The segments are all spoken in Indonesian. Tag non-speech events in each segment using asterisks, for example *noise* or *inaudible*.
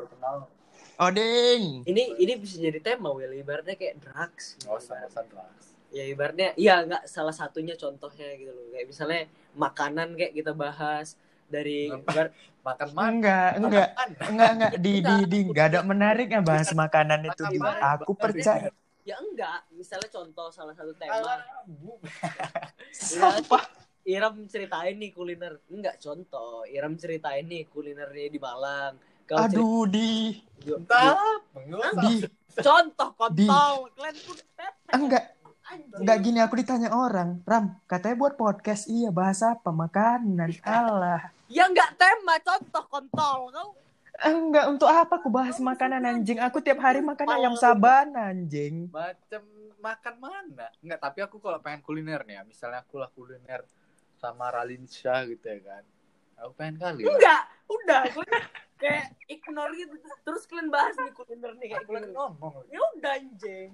baru kenal. Oding. Ini ini bisa jadi tema Will ibaratnya kayak drugs. Nggak usah drugs. Ya ibaratnya iya nggak salah satunya contohnya gitu loh. Kayak misalnya makanan kayak kita bahas dari ibar- Makan mana? Enggak, enggak. Enggak, enggak. Di, di, di. Enggak ada menariknya bahas makanan itu. Di. Aku percaya. ya enggak misalnya contoh salah satu tema Sumpah. Iram ceritain nih kuliner enggak contoh Iram ceritain nih kulinernya di Malang Kau Aduh, di. Entah. Di. contoh Di. kontol kalian pun Enggak. Enggak gini aku ditanya orang. Ram, katanya buat podcast. Iya, bahas apa? Makanan. Allah. ya enggak tema contoh kontol kau Enggak, untuk apa aku bahas makanan anjing? Aku tiap hari makan ayam saban anjing. Macam makan mana? Enggak, tapi aku kalau pengen kuliner nih ya, misalnya aku lah kuliner sama Ralinsha gitu ya kan. Aku pengen kali. enggak udah kalian kayak ignore gitu terus kalian bahas nih kuliner nih kayak Aku lagi kuliner ngomong. ya udah anjing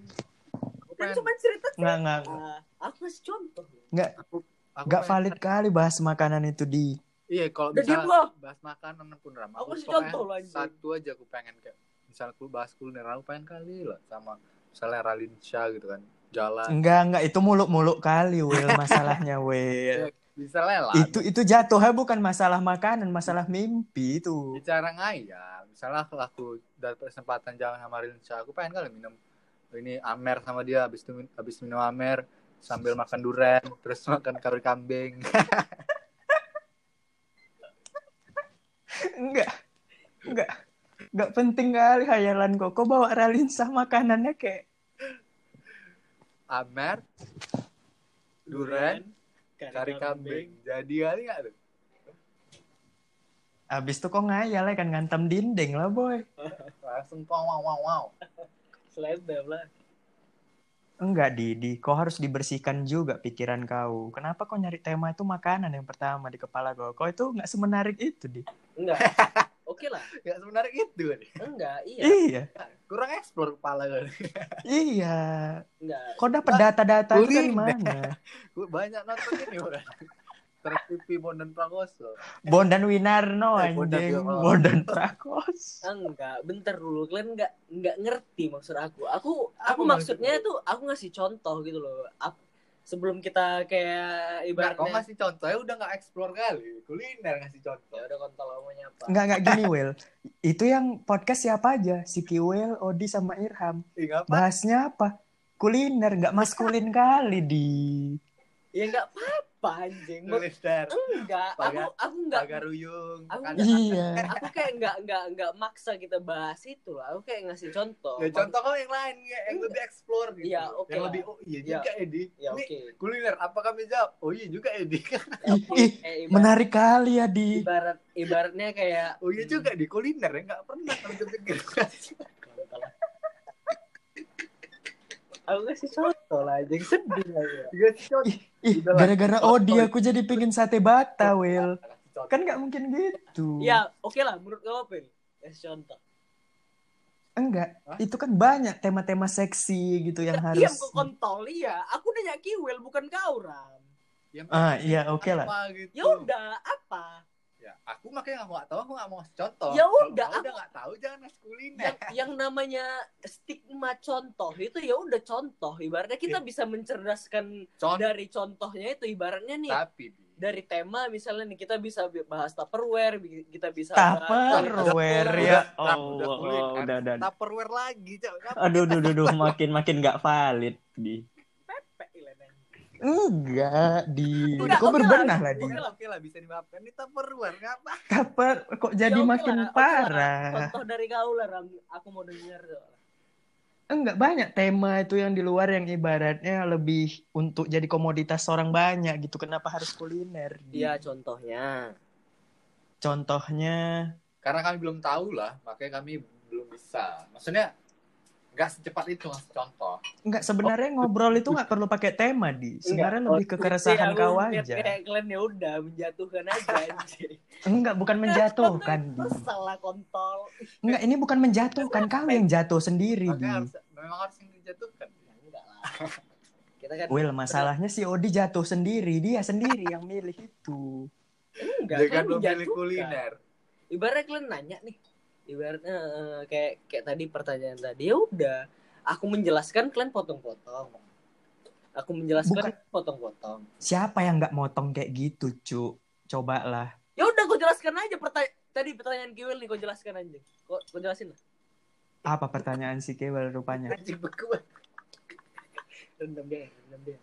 Aku kan cuma cerita Enggak, enggak. Ah, aku kasih contoh Enggak, aku enggak valid kali bahas makanan itu di. Iya, kalau misalnya bahas makanan pun ramah. Aku kasih pokoknya contoh anjing. Satu aja aku pengen kayak misalnya aku bahas kuliner, aku pengen kali lah sama misalnya Ralinsha gitu kan. Jalan. Enggak, enggak itu muluk-muluk kali, Will, *laughs* masalahnya, Will. Bisa lelah. Itu itu jatuhnya bukan masalah makanan, masalah mimpi itu. bicara ngayal misalnya kalau aku dapat kesempatan jalan sama Rinsa aku pengen kali minum ini amer sama dia habis itu habis minum amer sambil makan durian terus *laughs* makan kari kambing Enggak. Enggak. Enggak penting kali hayalan kok. Kok bawa Ralinsah makanannya kayak amer durian kari kambing jadi kali nggak tuh Abis itu kok ngayal ya kan ngantem dinding lah boy. *laughs* langsung wow wow wow wow selebgram lah Enggak di, di kau harus dibersihkan juga pikiran kau. Kenapa kau nyari tema itu makanan yang pertama di kepala kau? Kau itu nggak semenarik itu di. enggak *laughs* oke lah. *laughs* Ya sebenarnya itu kan enggak iya. Iya, kurang eksplor kepala kan *laughs* iya. enggak. Kau dapat data-data itu dari mana? *laughs* Gua banyak nonton ini orang terpipi Bondan Prakoso. Bondan Winarno Eh, Bondan anjing. Bondan Prakos. enggak bentar dulu. Kalian enggak enggak ngerti maksud aku. Aku aku Apa maksudnya maksudnya? tuh aku ngasih contoh gitu loh. Ap- sebelum kita kayak kau ibaratnya ngasih contoh ya udah nggak eksplor kali kuliner ngasih contoh ya udah kontol namanya apa Enggak, enggak gini, Will. Itu yang podcast siapa aja? Si Kiwel, Odi, sama Irham. Ih, ngapa? Bahasnya apa? Kuliner, nggak maskulin kali di. ya enggak apa-apa anjing? Kuliner enggak. Aku Pagar- aku enggak. pagar Aku- Iya. aku kayak enggak enggak enggak maksa kita bahas itu lah aku kayak ngasih contoh. Ya contoh kau yang lain ya, yang lebih explore gitu. Iya, oke yang lah. lebih oh iya Iya. juga Edi. Ya ini oke. kuliner apa kami jawab? Oh iya juga Edi. *laughs* Ih, ih, Eh, ibarat- menarik kali ya di. ibarat ibaratnya kayak oh iya juga di kuliner ya nggak pernah kami kepikir *laughs* aku kasih contoh lah anjing sedih Iya, lah. gara-gara Odi aku jadi pingin sate bata, Will. Kan nggak mungkin gitu. ya oke lah menurut kamu apa ini kasih contoh Enggak, Hah? itu kan banyak tema-tema seksi gitu yang iya harus. kok kontol iya aku nanya Kiwel bukan kau Ram Yang Ah, iya, oke lah. apa gitu. ya udah apa Ya, aku makanya nggak mau tahu, aku nggak mau contoh. Ya udah, aku- udah nggak tahu jangan ngasih kuliner. yang yang namanya stigma contoh itu ya udah contoh ibaratnya kita Iya. bisa mencerdaskan Contoh dari contohnya itu ibaratnya nih tapi dari tema misalnya nih kita bisa bahas tupperware kita bisa Tupperware ya. Oh, udah udah, udah. Tupperware lagi, Aduh, kita duh, duh, duh, makin makin nggak valid di. Enggak, di. Enggak, Kok berbenah lah. lah di. Oke lah, oke lah bisa dimaafkan. Ini Tupperware ngapa? Tupper kok jadi Ya, makin lah, oke lah. parah. contoh dari kau lah aku mau dengar Enggak banyak tema itu yang di luar yang ibaratnya lebih untuk jadi komoditas orang banyak gitu. Kenapa harus kuliner? Di? Iya contohnya Contohnya Karena kami belum tahu lah, makanya kami belum bisa. Maksudnya nggak secepat itu ngasih contoh. enggak sebenarnya ngobrol itu nggak perlu pakai tema di. Sebenarnya Enggak. lebih ke keresahan Iya, kau aku lihat aja. kayak kalian ya udah menjatuhkan aja Enggak, bukan menjatuhkan. *laughs* Di. salah kontol Enggak, ini bukan menjatuhkan. Kau yang jatuh sendiri, Di. Harus memang harus yang dijatuhkan. Ya, enggak lah *laughs* kita kan Will, masalahnya si Odi jatuh sendiri. Dia sendiri yang milih itu. enggak Dia kan menjatuhkan. kuliner. ibaratnya kalian nanya nih ibaratnya eh, kayak kayak tadi pertanyaan tadi ya udah. Aku menjelaskan kalian potong-potong. Aku menjelaskan Bukan. potong-potong. Siapa yang nggak motong kayak gitu, Cuk? Coba lah. ya udah kau jelaskan aja pertanyaan tadi pertanyaan Kiwil nih kau jelaskan aja. Kau, kau jelasin lah. Apa pertanyaan si Kewel rupanya? *laughs* rendam dia rendam dia.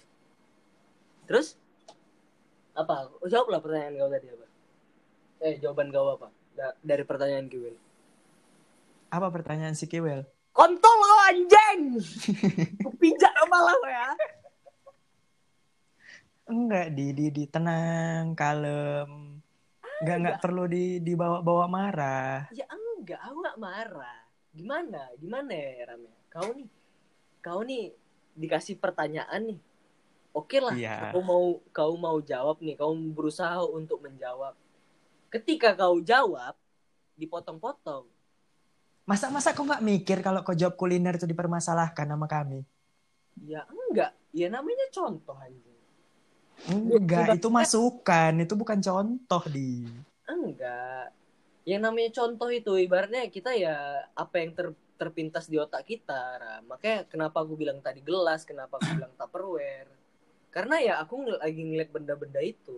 Terus? Apa? Jawab lah pertanyaan kau tadi apa? Eh jawaban kau apa? Da- dari pertanyaan Kiwil Apa pertanyaan si Kewel? kontol kau anjing *laughs* kupijak kepala lo ya Enggak, di di di tenang, kalem. Enggak enggak perlu di dibawa-bawa marah. ya enggak aku nggak marah gimana gimana ya Ram ya? kau nih kau nih dikasih pertanyaan nih oke lah Iya. kau mau kau mau jawab nih kau berusaha untuk menjawab ketika kau jawab dipotong-potong Masa-masa kok nggak mikir kalau kau jawab kuliner itu dipermasalahkan sama kami? ya enggak. Ya namanya contoh anjing Enggak, itu masukan, itu bukan contoh di. enggak. Yang namanya contoh itu ibaratnya kita ya apa yang ter- terpintas di otak kita makanya kenapa aku bilang tadi gelas kenapa aku bilang tupperware? Karena ya aku ng- lagi ngeliat benda-benda itu.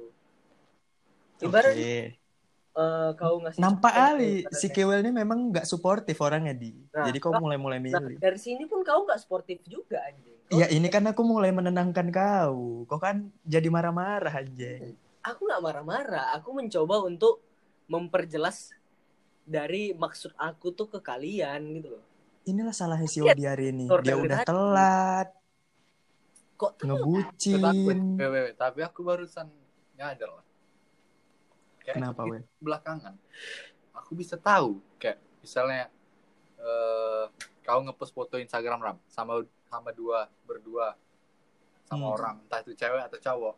Ibaratnya Oke. Eh, kau ngasih Nampak kali si Kewel ini memang nggak suportif orangnya di. Nah, Jadi kau mulai-mulai Nah, milih. dari sini pun kau nggak sportif juga anjing Iya ini kan aku mulai menenangkan kau. Kau kan jadi marah-marah aja. aku nggak marah-marah aku mencoba untuk memperjelas dari maksud aku tuh ke kalian gitu loh Inilah salahnya si Odi hari ini. Dia dari udah telat, kok ngebucin. tapi aku barusan nyadar lah. Kayak Kenapa, di weh? Belakangan, aku bisa tahu kayak misalnya eh kau ngepost foto Instagram ram sama sama dua berdua sama Hmm. orang entah itu cewek atau cowok.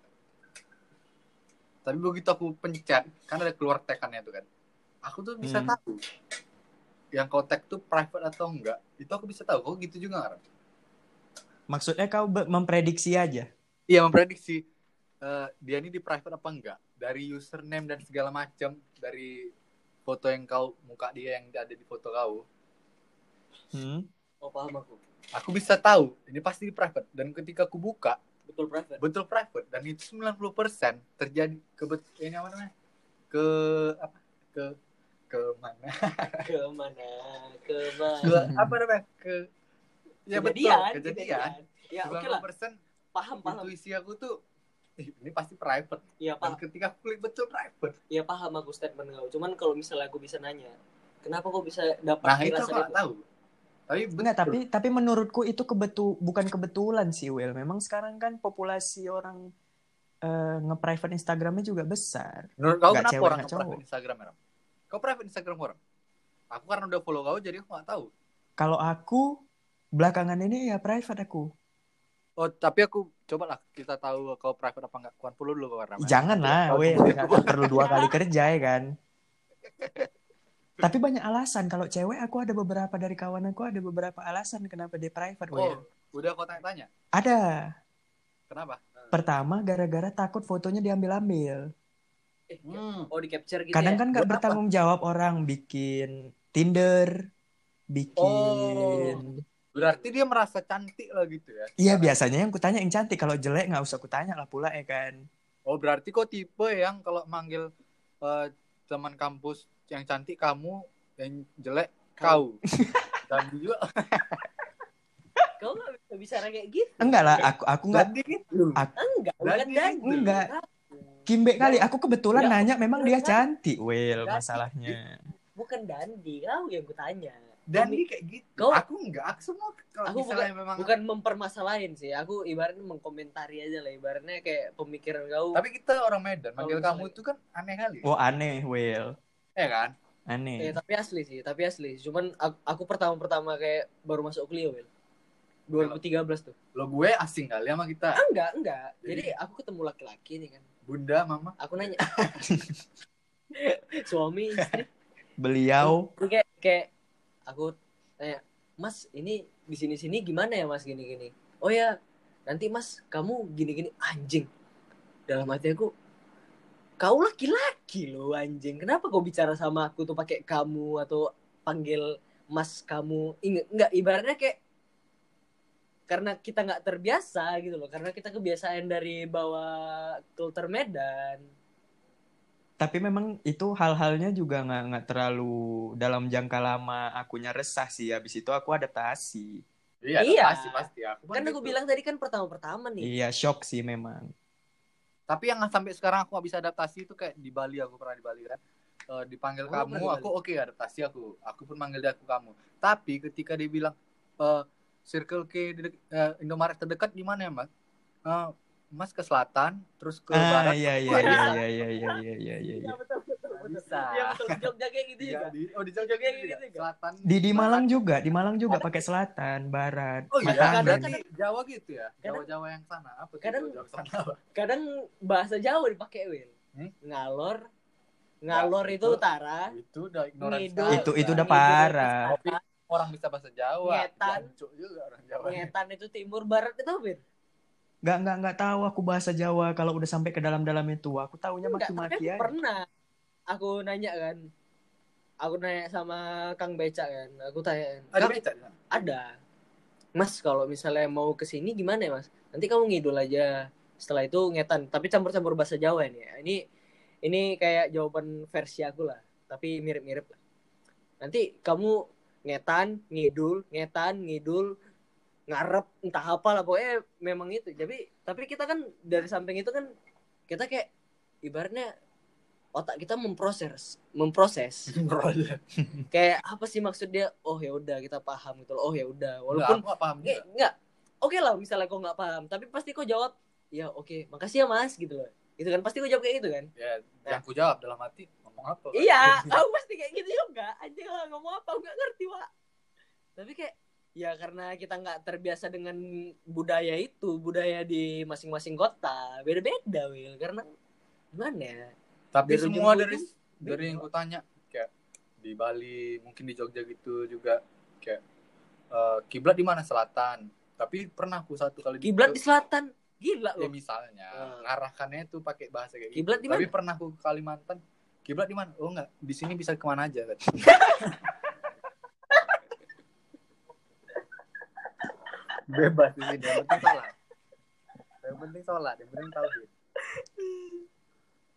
Tapi begitu aku pencet, kan ada keluar tekannya tuh kan. Aku tuh bisa Hmm. tahu yang kau tag tuh private atau enggak. Itu aku bisa tahu. Kok gitu juga nggak, Ram? Maksudnya kau memprediksi aja. Iya memprediksi eh, dia ini di private apa enggak dari username dan segala macam dari foto yang kau muka dia yang ada di foto kau. Hmm? oh paham aku. Aku bisa tahu ini pasti di private. Dan ketika aku buka betul private. betul private. Dan itu 90% terjadi ke ini apa namanya? Ke apa? Ke ke mana? *laughs* Ke mana ke mana ke apa namanya? Ke ya betul. Kejadian kejadian. ya oke lah. 90% paham paham. intuisi aku tuh "Ih, ini pasti private ya dan paham ketika aku klik betul private ya paham aku statement kau cuman kalau misalnya aku bisa nanya kenapa kok bisa dapat nah itu aku nggak tahu tapi betul. tapi tapi menurutku itu kebetul bukan kebetulan sih, Will. Memang sekarang kan populasi orang eh, nge-private Instagramnya juga besar. Menurut kau Nggak kenapa cewek, orang nggak nggak private Instagram Ram? Kau private Instagram orang? Aku karena udah follow kau jadi aku nggak tahu. Kalau aku belakangan ini ya private aku. Oh tapi aku coba lah kita tahu kau private apa enggak. Kuan follow dulu kau Ram. Jangan lah, weh, perlu dua kali *laughs* kerja ya kan. Tapi banyak alasan. Kalau cewek aku ada beberapa dari kawan aku ada beberapa alasan kenapa dia private, Oh, Will. udah kau tanya-tanya. Ada. Kenapa? Pertama, gara-gara takut fotonya diambil-ambil. eh, Hmm. oh di capture gitu Kadang ya kan nggak apa? bertanggung jawab orang bikin Tinder, bikin. Berarti dia merasa cantik lah gitu ya. Iya biasanya yang kutanya yang cantik. Kalau jelek nggak usah kutanya lah pula ya kan. Oh berarti kau tipe yang kalau manggil eh, teman kampus yang cantik kamu, yang jelek kau. Dan juga *laughs* kau nggak bisa bicara kayak gitu Enggak lah, aku aku nggak. gitu. enggak bukan Dandi. dan Enggak. Kimbe kali. Aku kebetulan Ya. nanya memang dia cantik, Will. Dandi. Masalahnya. bukan dandi kau yang kutanya Dan dia kayak gitu. Kau- aku enggak. Aku semua kalau Aku misalnya memang bukan mempermasalahin sih aku ibaratnya mengkomentari aja lah ibaratnya kayak pemikiran kau Tapi kita orang Medan, manggil kamu itu kan aneh kali. Oh aneh, Will. Ya kan? Eh, Aneh. tapi asli sih, tapi asli. Cuman aku, aku pertama-pertama kayak baru masuk kuliah, Wel. 2013 tuh. Lo gue asing kali sama kita. Ah, enggak, enggak. Jadi- Jadi aku ketemu laki-laki nih kan. Bunda, mama. Aku nanya. *laughs* Suami, istri. Beliau Ini kayak kayak aku tanya, "Mas, ini di sini-sini gimana ya, Mas gini-gini?" Oh ya, nanti Mas kamu gini-gini anjing. Dalam hati aku, kau laki-laki loh anjing. Kenapa kau bicara sama aku tuh pakai kamu atau panggil mas kamu Ingat, enggak ibaratnya kayak karena kita nggak terbiasa gitu loh karena kita kebiasaan dari bawa kultur Medan Tapi memang itu hal-halnya juga nggak nggak terlalu dalam jangka lama akunya resah sih. Habis itu aku adaptasi. Iya, Iya. pasti pasti. Aku kan aku gitu. bilang tadi kan pertama-pertama nih Iya, shock sih memang. Tapi yang sampai sekarang aku gak bisa adaptasi itu kayak di Bali aku pernah di Bali kan. Eh, dipanggil Oh, kamu, aku oke adaptasi aku. Aku pun manggil dia aku kamu. Tapi ketika dia bilang eh Circle K dek- eh, Indomaret terdekat di mana ya, Mas? Eh, Mas ke selatan, terus ke Ah, barat. iya iya iya iya iya iya iya iya iya. Iya, betul betul betul. Bisa. Iya betul di Jogja kayak gitu Iya, juga di, oh di Jogja Jogja gitu juga. Selatan. Di di barat. Malang juga, di Malang juga pakai selatan, barat, Oh iya, Kadang- berarti Jawa gitu ya? Kadang- Jawa-Jawa yang sana. Apa kadang- Jawa-Jawa sana apa? *laughs* kadang bahasa Jawa dipakai Will Hmm? ngalor ngalor Nah, itu itu- utara Itu udah ignorance Ngidul. sekali. Itu itu udah itu parah. Orang bisa bahasa Jawa. Ngetan. Juga orang Jawa. ngetan itu timur barat itu Will Nggak nggak nggak tahu aku bahasa Jawa kalau udah sampai ke dalam-dalam itu. Aku taunya Enggak, maki-maki aja. pernah aku nanya kan aku nanya sama Kang Beca kan aku tanya Ada "Kang, becak di sana? ada Mas kalau misalnya mau ke sini gimana ya Mas nanti kamu ngidul aja setelah itu ngetan tapi campur-campur bahasa Jawa ini ya. ini ini kayak jawaban versi aku lah tapi mirip-mirip lah nanti kamu ngetan ngidul ngetan ngidul ngarep entah apa lah pokoknya memang itu jadi tapi kita kan dari samping itu kan kita kayak ibaratnya otak kita memproses memproses *laughs* kayak apa sih maksud dia oh ya udah kita paham gitu loh oh ya udah walaupun Walaupun aku gak paham Nggak, nggak. Oke lah misalnya kau nggak paham, tapi pasti kau jawab, ya oke, makasih ya mas, gitu loh. Gitu kan, pasti kau jawab kayak gitu kan? Ya, yang ku jawab dalam hati ngomong apa? Iya, *laughs* aku pasti kayak gitu juga. Lah ngomong apa, aku nggak ngerti pak. Tapi kayak, ya karena kita nggak terbiasa dengan budaya itu, budaya di masing-masing kota, beda-beda, Will. Karena gimana ya? Tapi Dari semua dari ujung, dari yang ku tanya kayak di Bali, mungkin di Jogja gitu juga kayak eh, kiblat di mana selatan. Tapi pernah aku satu kali Kiblat di selatan, gila ya loh. misalnya Hmm. ngarahkannya itu pakai bahasa kayak gitu. Kiblat di Tapi pernah aku ke Kalimantan. Kiblat di mana? Oh enggak, di sini bisa ke mana aja kan. *laughs* Bebas di sini, yang penting sholat. Yang penting sholat, yang penting tauhid.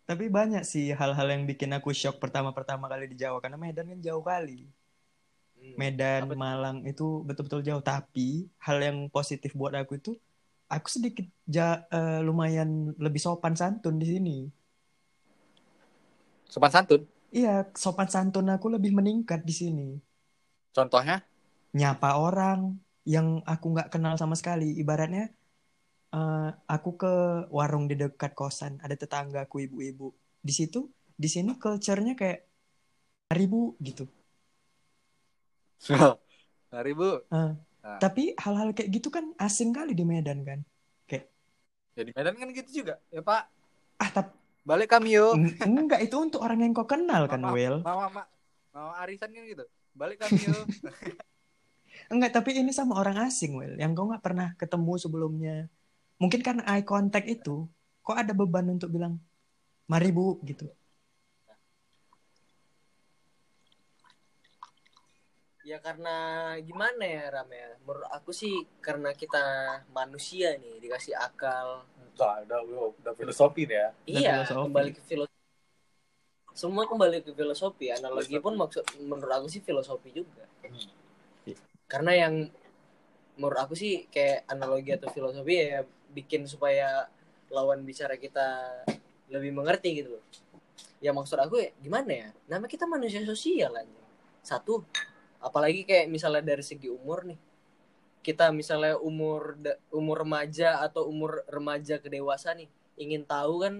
Tapi banyak sih hal-hal yang bikin aku shock pertama-pertama kali di Jawa karena Medan kan jauh kali. Hmm. Medan, Apa? Malang itu betul-betul jauh. Tapi hal yang positif buat aku itu aku sedikit ja- eh, lumayan lebih sopan santun di sini. Sopan santun. Iya, sopan santun aku lebih meningkat di sini. Contohnya? Nyapa orang yang aku nggak kenal sama sekali. Ibaratnya eh, aku ke warung di dekat kosan, ada tetanggaku ibu-ibu. Di situ, di sini culture-nya kayak ribu gitu. Mari bu. Ah. Nah. Tapi hal-hal kayak gitu kan asing kali di Medan kan. Ya di Medan kan gitu juga. Ya Pak, Ah, tapi balik kami yuk. enggak itu untuk orang yang kau kenal kan, Will. Mama, mama, mama arisan kan gitu. Balik kami yuk. *laughs* Enggak, tapi ini sama orang asing, Will, yang kau nggak pernah ketemu sebelumnya. Mungkin karena eye contact itu, kok ada beban untuk bilang, mari bu, gitu. Ya karena gimana ya Ram ya? Menurut aku sih karena kita manusia nih dikasih akal. Udah, udah, udah, udah filosofi deh ya. iya, filosofi. kembali ke filosofi. Semua kembali ke filosofi. Analogi pun maksud menurut aku sih filosofi juga. Karena yang menurut aku sih kayak analogi atau filosofi ya bikin supaya lawan bicara kita lebih mengerti gitu loh. Ya maksud aku ya gimana ya? Nama kita manusia sosial aja. Satu, apalagi kayak misalnya dari segi umur nih. Kita misalnya umur umur remaja atau umur remaja ke dewasa nih, ingin tahu kan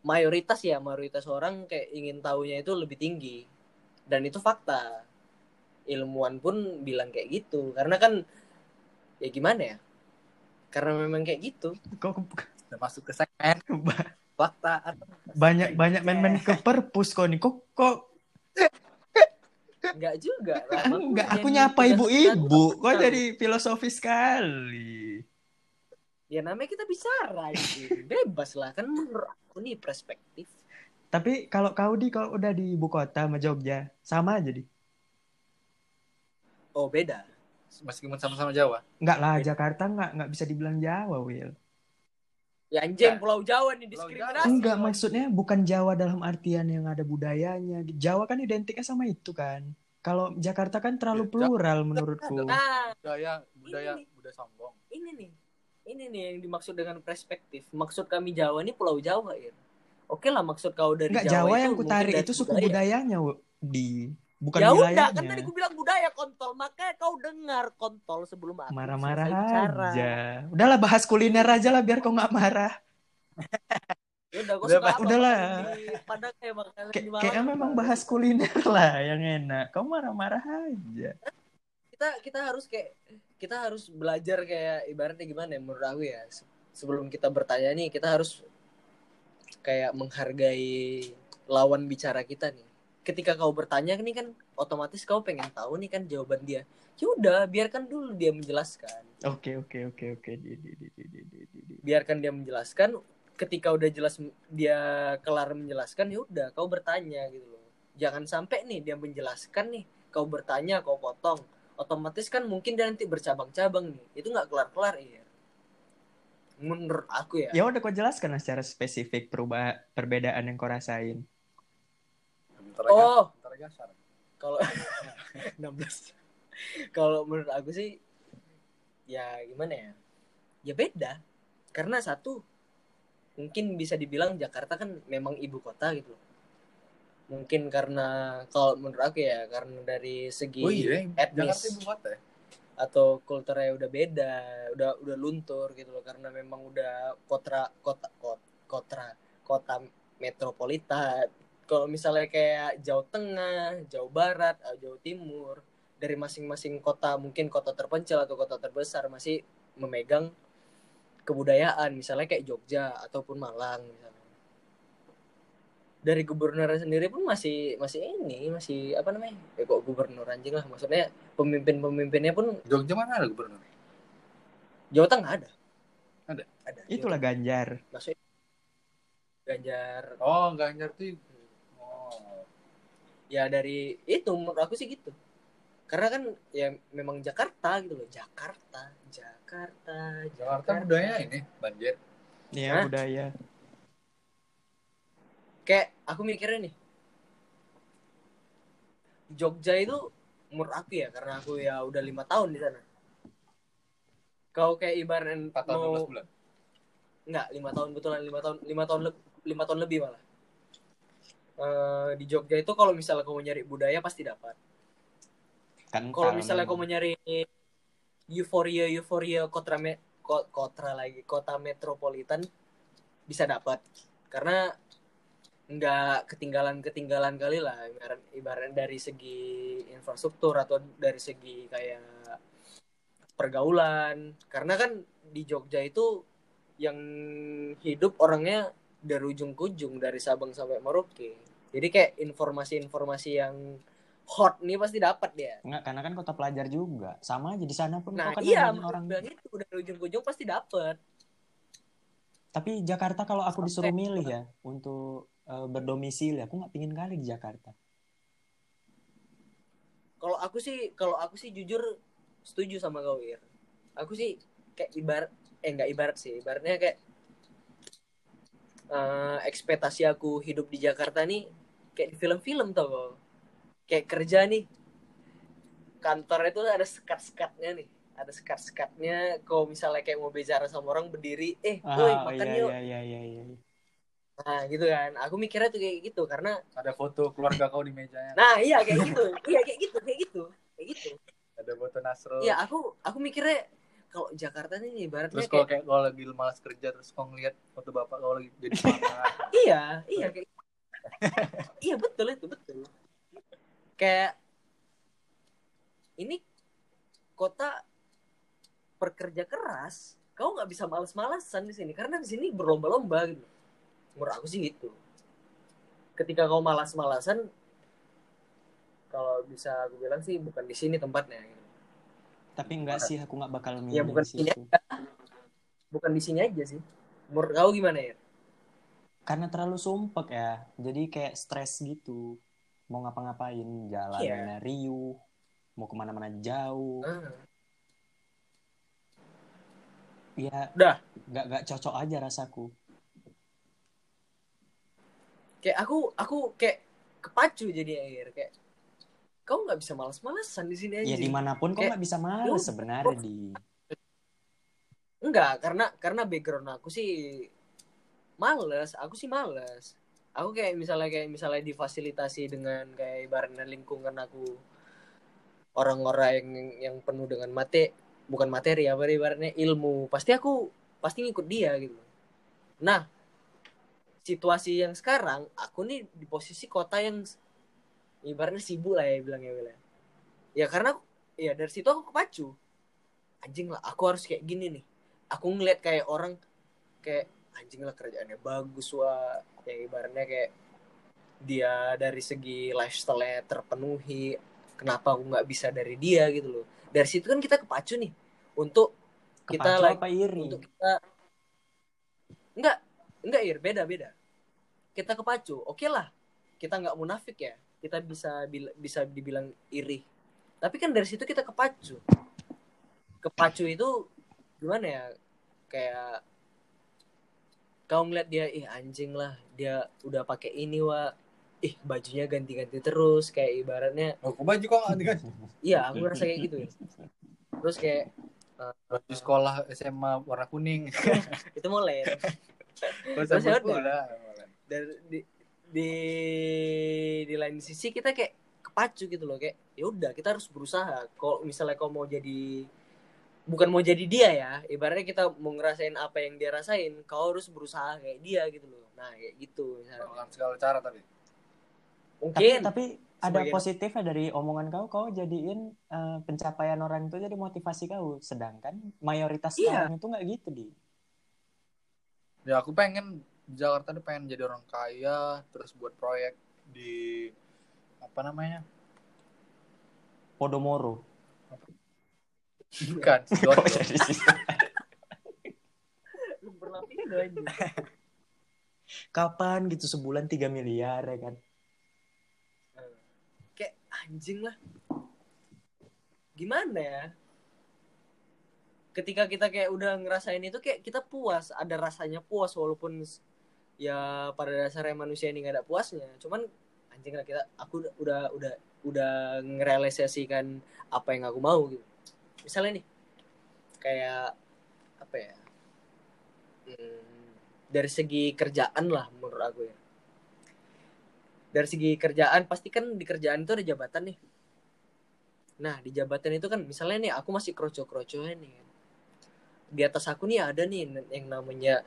mayoritas ya mayoritas orang kayak ingin tahunya itu lebih tinggi. Dan itu fakta. Ilmuwan pun bilang kayak gitu. Karena kan ya gimana ya? Karena memang kayak gitu. Kok masuk ke segmen *laughs* fakta atau banyak banyak main-main ke perpus kok nih. Kok kok Enggak juga. *laughs* Aku enggak aku nyapa ibu-ibu. Kok jadi filosofis sekali. Ya namanya kita bicara gitu. Bebas lah kan menurut aku nih perspektif. Tapi kalau kau di kalau udah di ibu kota sama Jogja, sama aja di. Oh beda. Meskipun sama-sama Jawa. Enggak lah, Beda. Jakarta nggak nggak bisa dibilang Jawa, Will. Ya anjing Ya. Pulau Jawa nih diskriminasi. Enggak, maksudnya bukan Jawa dalam artian yang ada budayanya. Jawa kan identiknya sama itu kan. Kalau Jakarta kan terlalu Ya, plural menurutku. Nah, Budaya, budaya, Ini nih. budaya sombong. ini nih. Ini nih yang dimaksud dengan perspektif. Maksud kami Jawa ini Pulau Jawa, Ir. Oke lah maksud kau dari Enggak, Jawa, Jawa itu yang kutarik itu suku budaya. budayanya, di bukan ya udah wilayahnya. kan tadi aku bilang budaya kontol makanya kau dengar kontol sebelum aku Marah-marah aja. Udahlah bahas kuliner aja lah biar kau nggak marah. Ya udah Udah, suka Udahlah. Padang kayak makanan kayaknya memang bahas kuliner lah yang enak. Kau marah-marah aja. kita kita harus kayak kita harus belajar kayak ibaratnya gimana ya menurut aku ya Se- sebelum kita bertanya nih kita harus kayak menghargai lawan bicara kita nih ketika kau bertanya nih kan otomatis kau pengen tahu nih kan jawaban dia. Ya udah biarkan dulu dia menjelaskan. Oke oke oke oke. Di, di, di, di, di, di, di, di. biarkan dia menjelaskan. Ketika udah jelas dia kelar menjelaskan ya udah kau bertanya gitu loh. Jangan sampai nih dia menjelaskan nih kau bertanya kau potong. Otomatis kan mungkin dia nanti bercabang-cabang nih. Itu nggak kelar-kelar ya menurut aku ya. Ya udah kau jelaskan secara spesifik perubah perbedaan yang kau rasain. Aja, oh. kalau *laughs* 16 kalau menurut aku sih ya gimana ya? Ya beda. Karena satu mungkin bisa dibilang Jakarta kan memang ibu kota gitu loh. mungkin karena kalau menurut aku ya karena dari segi Oh iya, etnis Jakarta ibu kota ya? atau kulturnya udah beda udah udah luntur gitu loh. Karena memang udah kota kota kota kota kota metropolitan kalau misalnya kayak Jawa Tengah Jawa Barat atau Jawa Timur dari masing-masing kota mungkin kota terpencil atau kota terbesar masih memegang kebudayaan misalnya kayak Jogja ataupun Malang misalnya dari gubernur sendiri pun masih masih ini masih apa namanya ya kok gubernur anjing lah maksudnya pemimpin-pemimpinnya pun Jogja mana ada gubernur? Jawa Tengah ada. Ada? Ada. Itulah Jawa Ganjar. Maksudnya Ganjar Oh, Ganjar tuh. Oh. ya dari itu menurut aku sih gitu. Karena kan ya memang Jakarta gitu loh. Jakarta, Jakarta, Jakarta budaya ini banjir. Ya Hah? budaya. Kayak aku mikirnya nih. Jogja itu menurut aku ya karena aku ya udah lima tahun di sana. Kau kayak ibarat 4 tahun mau 12 bulan. Enggak, lima tahun betulan lima tahun lima tahun lebih lima tahun lebih malah. Eh, di Jogja itu kalau misalnya kamu nyari budaya pasti dapat. Kan Kalau misalnya kamu nyari euforia euforia kota me, ko- kota lagi kota metropolitan bisa dapat. Karena nggak ketinggalan ketinggalan kali lah ibarat ibarat dari segi infrastruktur atau dari segi kayak pergaulan. Karena kan di Jogja itu yang hidup orangnya dari ujung ke ujung dari Sabang sampai Merauke jadi kayak informasi-informasi yang hot nih pasti dapat dia Enggak, karena kan kota pelajar juga. Sama aja di sana pun Nah kan iya, orang. itu dari ujung ke ujung pasti dapet. Tapi Jakarta kalau aku disuruh milih ya untuk eh, berdomisili, aku nggak pingin kali di Jakarta. Kalau aku sih, kalau aku sih jujur setuju sama kau Ir. Aku sih kayak ibarat, eh nggak ibarat sih, ibaratnya kayak eh, ekspektasi aku hidup di Jakarta nih kayak di film-film tau kau. Kayak kerja nih, kantor itu ada sekat-sekatnya nih. Ada sekat-sekatnya, kalau misalnya kayak mau bicara sama orang berdiri, eh, woi Ah, makan iya, yuk. iya, iya, iya, iya. Nah gitu kan, aku mikirnya tuh kayak gitu karena Ada foto keluarga kau di mejanya. Nah iya kayak gitu, iya kayak gitu, kayak gitu, kayak gitu. Ada foto Nasro. Iya aku aku mikirnya kalau Jakarta nih ibaratnya Terus kalau kayak kayak kau lagi malas kerja terus kau ngeliat foto bapak kau lagi jadi *laughs* iya iya kayak *laughs* iya betul itu betul. Kayak ini kota pekerja keras, kau nggak bisa malas-malasan di sini karena di sini berlomba-lomba gitu. Menurut aku sih gitu. Ketika kau malas-malasan, kalau bisa aku bilang sih bukan di sini tempatnya. Gitu. Tapi enggak sih, aku nggak bakal milih Ya bukan di ini situ. bukan di sini aja sih. Menurut kau gimana ya? Karena terlalu sumpek ya, jadi kayak stres gitu. Mau ngapa-ngapain, jalanannya riuh. mau ke mana-mana jauh Ah. ya Udah. nggak nggak cocok aja rasaku kayak aku aku kayak kepacu jadi air kayak kau nggak bisa malas-malasan di sini aja ya di mana pun Kayak, nggak bisa yaudah. sebenarnya di. Enggak karena karena background aku sih males. Aku sih males. Aku kayak misalnya kayak misalnya difasilitasi dengan kayak ibaratnya lingkungan aku orang-orang yang yang penuh dengan mate bukan materi apa ibaratnya ilmu. Pasti aku pasti ngikut dia gitu. Nah situasi yang sekarang aku nih di posisi kota yang ibaratnya sibuk lah ya bilangnya Will ya. ya karena ya dari situ aku kepacu. Anjing lah aku harus kayak gini nih. Aku ngeliat kayak orang kayak anjing lah kerjaannya bagus wah. Yang ibaratnya kayak dia dari segi lifestyle terpenuhi kenapa aku nggak bisa dari dia gitu loh. Dari situ kan kita kepacu nih untuk kita kepacu like apa iri? untuk kita enggak enggak ir beda beda. Kita kepacu oke lah kita nggak munafik ya kita bisa bisa dibilang iri. Tapi kan dari situ kita kepacu. Kepacu itu gimana ya? Kayak kau ngeliat dia ih anjing lah dia udah pakai ini wa ih bajunya ganti-ganti terus kayak ibaratnya. Aku baju kok nggak diganti? iya aku ngerasa kayak gitu ya. Terus kayak Baju sekolah SMA warna kuning. *laughs* itu mulai. Terus Terus ya udah. dari di, di lain sisi kita kayak kepacu gitu loh kayak ya udah kita harus berusaha. Kalau misalnya kau mau jadi bukan mau jadi dia ya ibaratnya kita mau ngerasain apa yang dia rasain kau harus berusaha kayak dia gitu loh. Nah kayak gitu misalnya. Dengan segala cara tapi. tapi mungkin tapi ada Sebagian- positifnya dari omongan kau kau jadiin eh, pencapaian orang itu jadi motivasi kau. Sedangkan mayoritas Iya. orang itu nggak gitu di. Ya aku pengen di Jakarta tuh pengen jadi orang kaya, terus buat proyek di apa namanya? Podomoro. Bukan, *laughs* Oh, Sidoarjo. pernah pindah aja kapan gitu sebulan 3 miliar ya kan? Kayak anjing lah. Gimana ya? Ketika kita kayak udah ngerasain itu kayak kita puas ada rasanya puas walaupun ya pada dasarnya manusia ini nggak ada puasnya. Cuman anjing lah kita aku udah udah udah, ngerealisasikan apa yang aku mau gitu. Misalnya nih kayak apa ya hmm, dari segi kerjaan lah menurut aku ya. Dari segi kerjaan pasti kan di kerjaan itu ada jabatan nih. Nah di jabatan itu kan misalnya nih aku masih kroco-kroconya nih. Kan. di atas aku nih ada nih yang namanya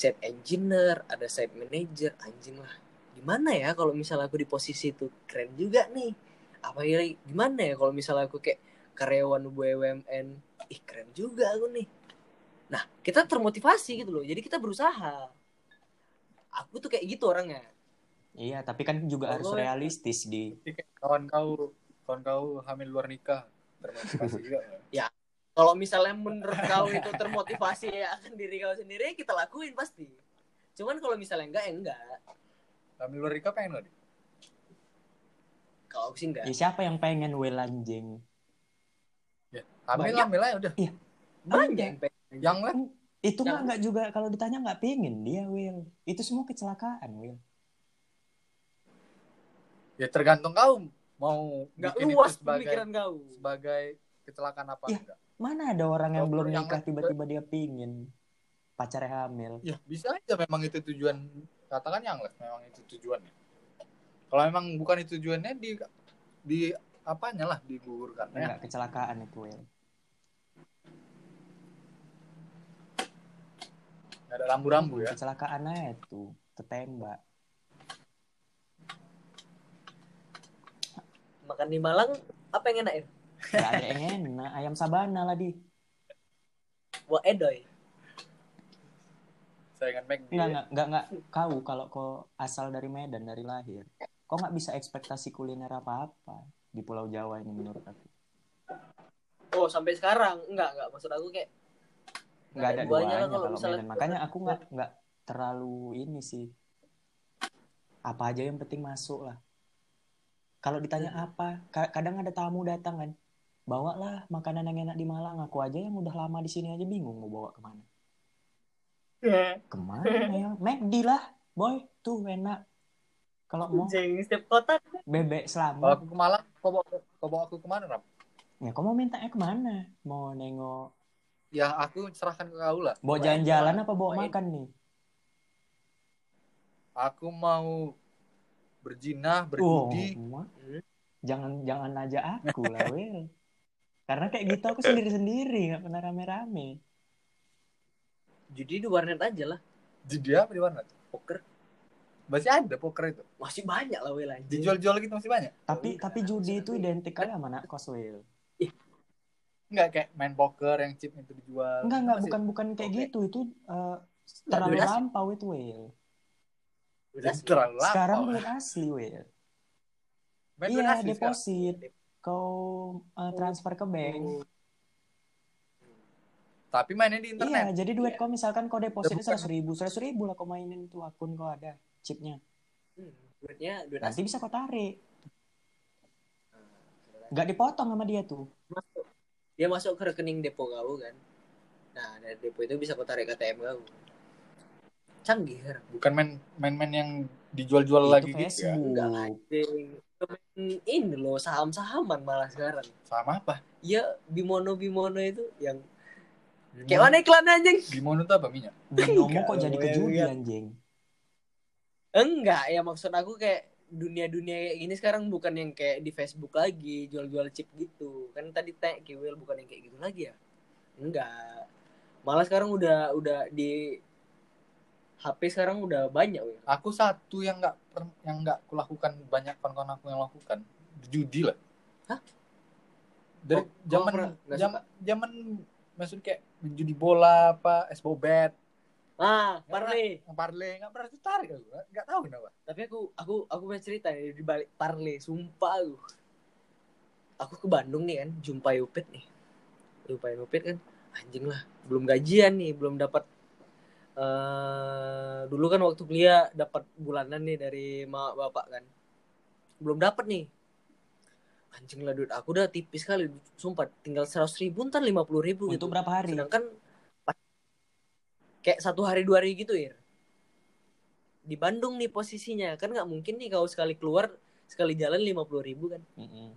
set engineer ada site manager anjing lah. Gimana ya kalau misalnya aku di posisi itu? Keren juga nih. Apa ya gimana ya kalau misalnya aku kayak karyawan BUMN ih keren juga aku nih. Nah kita termotivasi gitu loh. Jadi kita berusaha. Aku tuh kayak gitu orangnya. Iya tapi kan juga harus Oh, iya. realistis di kawan kau, kawan kau hamil luar nikah termotivasi juga. ya? Kalau misalnya menurut kau itu termotivasi ya *laughs* akan diri kau sendiri kita lakuin pasti cuman kalau misalnya enggak ya enggak Hamil luar nikah pengen nggak? Di? kalau sih enggak ya siapa yang pengen well anjing Ya, Banyak. hamil aja udah. banyak yang pengen. Yang lah. itu mah Yang- nggak juga kalau ditanya nggak pingin dia Will itu semua kecelakaan Will Ya tergantung kau mau enggak bikin luas pemikiran kau sebagai kecelakaan apa Ya. enggak? mana ada orang yang belum yang nikah tiba-tiba dia pingin pacarnya hamil Ya bisa aja memang itu tujuan katakan yang lah memang itu tujuannya. Kalau memang bukan itu tujuannya di di apanya lah digugurkan ya. nggak kecelakaan itu Nggak ada rambu-rambu ya. kecelakaan aja tuh ketembak makan di Malang apa yang enak ya nggak ada yang enak. Ayam sabana lah di. Wah edoy. Saingan McD. nggak nggak nggak nggak kau kalau kau asal dari Medan dari lahir. Kau nggak bisa ekspektasi kuliner apa apa di Pulau Jawa ini menurut aku. Oh sampai sekarang. Enggak enggak maksud aku kayak nggak ada duanya duanya kalau kalau misalnya- Medan. Makanya aku nggak nggak terlalu ini sih. Apa aja yang penting masuk lah. Kalau ditanya apa ka- kadang ada tamu datang kan bawalah makanan yang enak di Malang. Aku aja yang udah lama di sini aja bingung mau bawa ke mana. *laughs* Ke mana ya? McD lah boy. Tuh enak. Kalau mau Jeng, setiap kota. Bebek Kalau selama aku ke Malang, kau bawa, kau bawa aku ke mana, Ram? ya kau mau mintanya ke mana? Mau nengok. Ya aku serahkan ke kau lah. bawa Bawa jalan-jalan apa bawa Bawa makan nih? Aku mau berjinah, Oh, berjudi. Hmm. jangan jangan aja aku lah *laughs* Will karena kayak gitu aku sendiri-sendiri nggak pernah rame-rame judi di warnet aja lah Judi apa di mana? poker Masih ada poker itu. masih banyak lah Will anjing Dijual-jual gitu masih banyak. tapi iya, tapi judi itu identik kali sama anak kos Will Enggak kayak main poker yang chip itu dijual. enggak enggak bukan bukan kayak Oke. gitu itu eh, terlalu asli. lampau itu Will Udah terlalu lama. sekarang duit asli Will iya asli sekarang. Kau eh, transfer ke bank. Tapi mainnya di iya internet. jadi duit Iya. kau misalkan kau deposit seratus ribu seratus ribu lah kau mainin tuh akun kau ada chipnya. Hmm, duitnya duit nanti asli bisa kau tarik. Nggak dipotong sama dia tuh. Masuk. Dia masuk ke rekening depo kau kan. Nah dari depo itu bisa kau tarik ATM kau canggih kan Bukan main main-main yang dijual-jual lagi gitu ya. Facebook enggak anjing Hmm, ini loh saham-sahaman malah sekarang. Sama apa? ya bimono bimono itu yang Bimono, kayak mana iklan anjing. Bimono tuh apa minyak? Binomo Enggak, kok jadi Will, ke judi ya. anjing. Enggak ya maksud aku kayak dunia-dunia kayak gini sekarang bukan yang kayak di Facebook lagi jual-jual chip gitu. Kan tadi tag Kiwil bukan yang kayak gitu lagi ya? Enggak. Malah sekarang udah udah di HP sekarang udah banyak Wil. Aku satu yang nggak yang nggak kulakukan banyak kawan-kawan aku yang lakukan. Judi lah. Hah? Dari kok zaman pernah zaman zaman maksud kayak judi bola apa esbobet ah parley. Yang parley nggak pernah tertarik aku. Nggak tahu kenapa. Tapi aku aku aku punya cerita nih di balik parley sumpah aku aku ke Bandung nih kan jumpa Upit nih. Jumpa Upit kan anjing lah belum gajian nih belum dapat eh dulu kan waktu kuliah dapat bulanan nih dari mak bapak kan. Belum dapat nih. Anjing lah duit aku udah tipis kali. Sumpah tinggal seratus ribu ntar lima puluh ribu gitu. untuk berapa hari? Sedangkan kayak satu hari dua hari gitu ya di Bandung nih posisinya. Kan nggak mungkin nih kau sekali keluar sekali jalan lima puluh ribu kan. Mm-mm.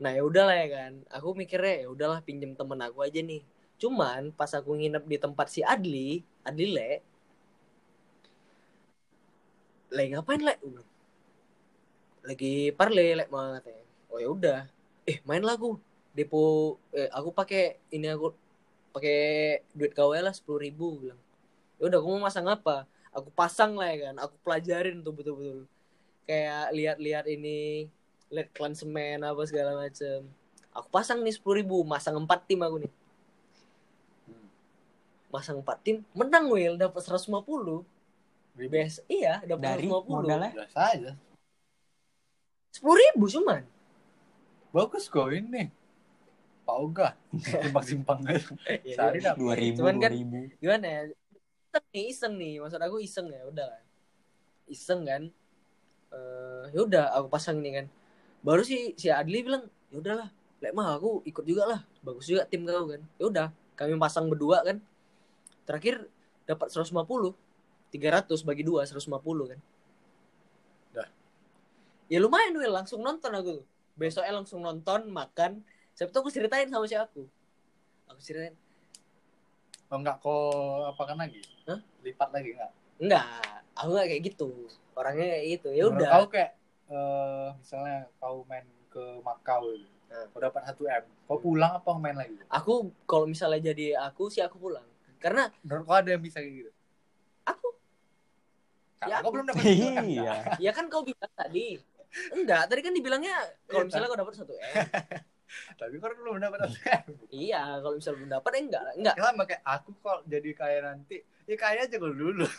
nah ya udahlah ya kan. Aku mikirnya ya udahlah pinjem temen aku aja nih. Cuman pas aku nginep di tempat si Adli Adli le le ngapain le? Lagi parle le mah katanya. Oh ya udah. Eh main lagu depo eh, aku pakai ini aku pakai duit kau lah sepuluh ribu bilang. Ya udah kamu mau masang apa? Aku pasang lah ya kan. Aku pelajarin tuh betul-betul. Kayak lihat-lihat ini lihat klasemen apa segala macem. Aku pasang nih sepuluh ribu masang empat tim aku nih masang empat tim menang Will dapat 150 best iya dapat dari 150 modalnya? Biasa aja. Sepuluh ribu cuman. Bagus kok ini. Pak Oga simpang simpang. *laughs* Ya, sehari ya. dapat dua ribu Cuman dua kan- ribu. gimana ya? Iseng nih iseng nih. Maksud aku iseng ya udah lah. iseng kan. Eh ya udah aku pasang nih kan. Baru si si Adli bilang ya udahlah lek mah aku ikut juga lah. Bagus juga tim kau kan. Ya udah kami pasang berdua kan terakhir dapat 150 300 bagi dua 150 kan Dah. ya lumayan Will langsung nonton aku tuh besoknya langsung nonton makan siapa tuh aku ceritain sama si aku aku ceritain oh, enggak kok apa kan lagi Hah? lipat lagi enggak Enggak, aku gak kayak gitu. Orangnya kayak gitu. Ya udah. kau kayak eh, misalnya kau main ke Makau gitu. Nah. kau dapat 1 m kau pulang apa main lagi Aku kalau misalnya jadi aku sih aku pulang. Karena menurut kau ada yang bisa kayak gitu aku Karena Ya, kau aku- belum dapat kan iya ya kan kau bilang tadi. Enggak, tadi kan dibilangnya kalau Iya, misalnya kau dapat satu M. *laughs* tapi kau belum dapat 1 m iya, kalau misalnya belum dapat eh enggak, enggak. sama kayak aku kalau jadi kaya nanti ya kaya aja kalau dulu *laughs*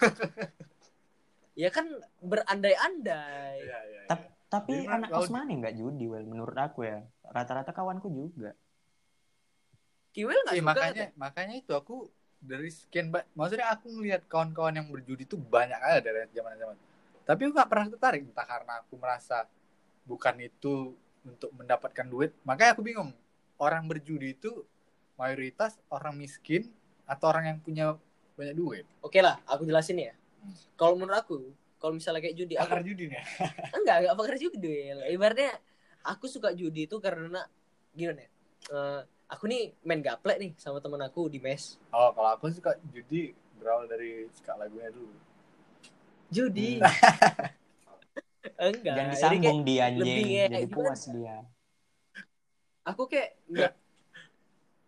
Ya kan berandai-andai. Iya, iya, iya. Tap- tapi Jadi menurut anak kau- kos mana nggak judi well menurut aku ya rata-rata kawanku juga Kiwil enggak suka. makanya makanya itu aku dari sekian maksudnya aku ngelihat kawan-kawan yang berjudi itu banyak aja dari zaman zaman tapi aku nggak pernah tertarik entah karena aku merasa bukan itu untuk mendapatkan duit makanya aku bingung orang berjudi itu mayoritas orang miskin atau orang yang punya banyak duit Oke lah, aku jelasin ya. Kalau menurut aku, kalau misalnya kayak judi, aku akar judi nih *laughs* enggak enggak pakar judi. Ibaratnya aku suka judi itu karena gimana ya? Eh, aku nih main gaplek nih sama temen aku di mes. oh kalau aku suka judi berawal dari suka lagunya dulu Judi. *laughs* enggak. Jangan jadi kayak disambung dia anjing. lebih kayak Jadi gimana? puas dia. aku kayak enggak